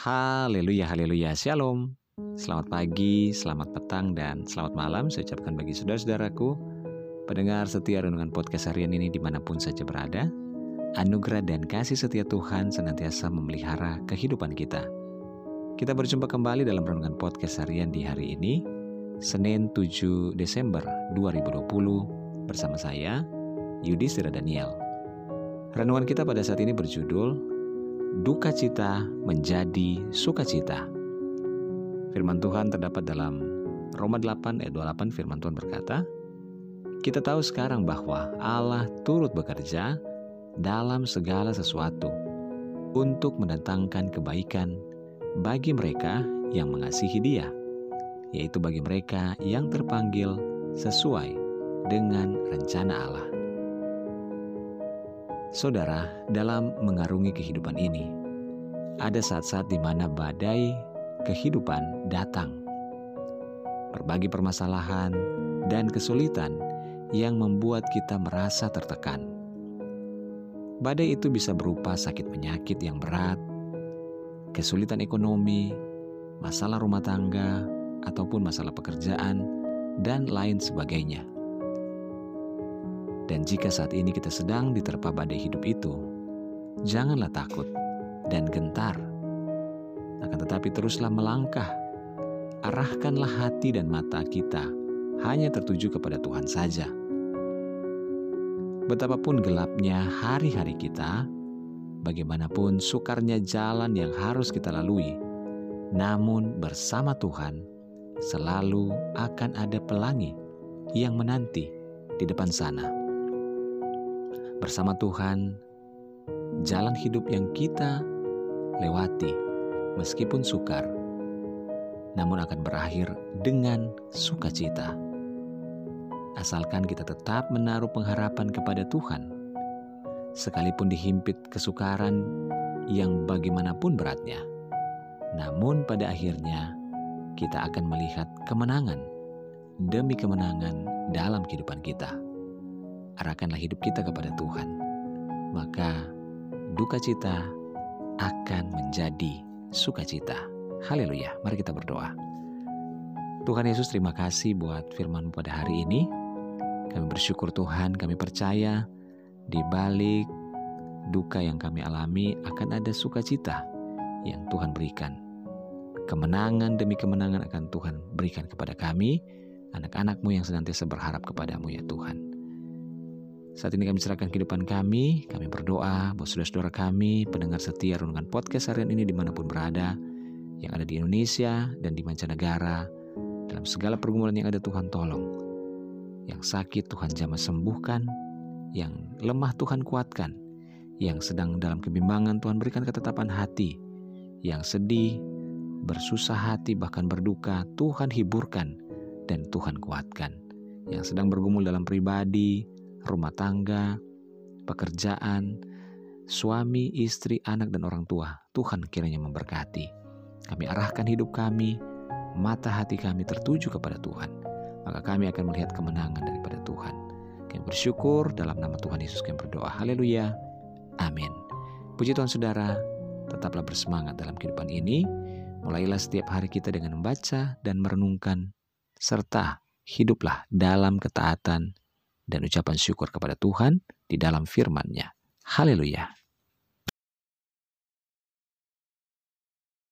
Haleluya, haleluya, shalom. Selamat pagi, selamat petang, dan selamat malam saya ucapkan bagi saudara-saudaraku Pendengar setia renungan podcast harian ini di mana pun saja berada. Anugerah dan kasih setia Tuhan senantiasa memelihara kehidupan kita. Kita berjumpa kembali dalam renungan podcast harian di hari ini Senin 7 Desember 2020 Bersama saya, Yudhistira Daniel. Renungan kita pada saat ini berjudul duka cita menjadi sukacita. Firman Tuhan terdapat dalam Roma 8 ayat 28 firman Tuhan berkata, Kita tahu sekarang bahwa Allah turut bekerja dalam segala sesuatu untuk mendatangkan kebaikan bagi mereka yang mengasihi Dia, yaitu bagi mereka yang terpanggil sesuai dengan rencana Allah. Saudara, dalam mengarungi kehidupan ini, ada saat-saat di mana badai kehidupan datang. Berbagai permasalahan dan kesulitan yang membuat kita merasa tertekan. Badai itu bisa berupa sakit penyakit yang berat, kesulitan ekonomi, masalah rumah tangga, ataupun masalah pekerjaan, dan lain sebagainya. Dan jika saat ini kita sedang diterpa badai hidup itu, janganlah takut dan gentar. Akan tetapi teruslah melangkah. Arahkanlah hati dan mata kita hanya tertuju kepada Tuhan saja. Betapapun gelapnya hari-hari kita, bagaimanapun sukarnya jalan yang harus kita lalui, namun bersama Tuhan selalu akan ada pelangi yang menanti di depan sana bersama Tuhan, jalan hidup yang kita lewati, meskipun sukar, namun akan berakhir dengan sukacita. Asalkan kita tetap menaruh pengharapan kepada Tuhan, sekalipun dihimpit kesukaran yang bagaimanapun beratnya, namun pada akhirnya kita akan melihat kemenangan demi kemenangan dalam kehidupan kita arahkanlah hidup kita kepada Tuhan, maka duka cita akan menjadi sukacita. Haleluya. Mari kita berdoa. Tuhan Yesus terima kasih buat firman pada hari ini. Kami bersyukur Tuhan, kami percaya di balik duka yang kami alami akan ada sukacita yang Tuhan berikan. Kemenangan demi kemenangan akan Tuhan berikan kepada kami, anak-anakmu yang senantiasa berharap kepadamu ya Tuhan. Saat ini kami serahkan kehidupan kami, kami berdoa buat saudara-saudara kami, pendengar setia renungan podcast harian ini di mana pun berada, yang ada di Indonesia dan di mancanegara, dalam segala pergumulan yang ada Tuhan tolong. Yang sakit Tuhan jamah sembuhkan, yang lemah Tuhan kuatkan, yang sedang dalam kebimbangan Tuhan berikan ketetapan hati, yang sedih, bersusah hati bahkan berduka Tuhan hiburkan dan Tuhan kuatkan. Yang sedang bergumul dalam pribadi, rumah tangga, pekerjaan, suami, istri, anak, dan orang tua. Tuhan kiranya memberkati. Kami arahkan hidup kami, mata hati kami tertuju kepada Tuhan. Maka kami akan melihat kemenangan daripada Tuhan. Kami bersyukur dalam nama Tuhan Yesus kami berdoa. Haleluya. Amin. Puji Tuhan saudara, tetaplah bersemangat dalam kehidupan ini. Mulailah setiap hari kita dengan membaca dan merenungkan, serta hiduplah dalam ketaatan dan ucapan syukur kepada Tuhan di dalam firman-Nya. Haleluya.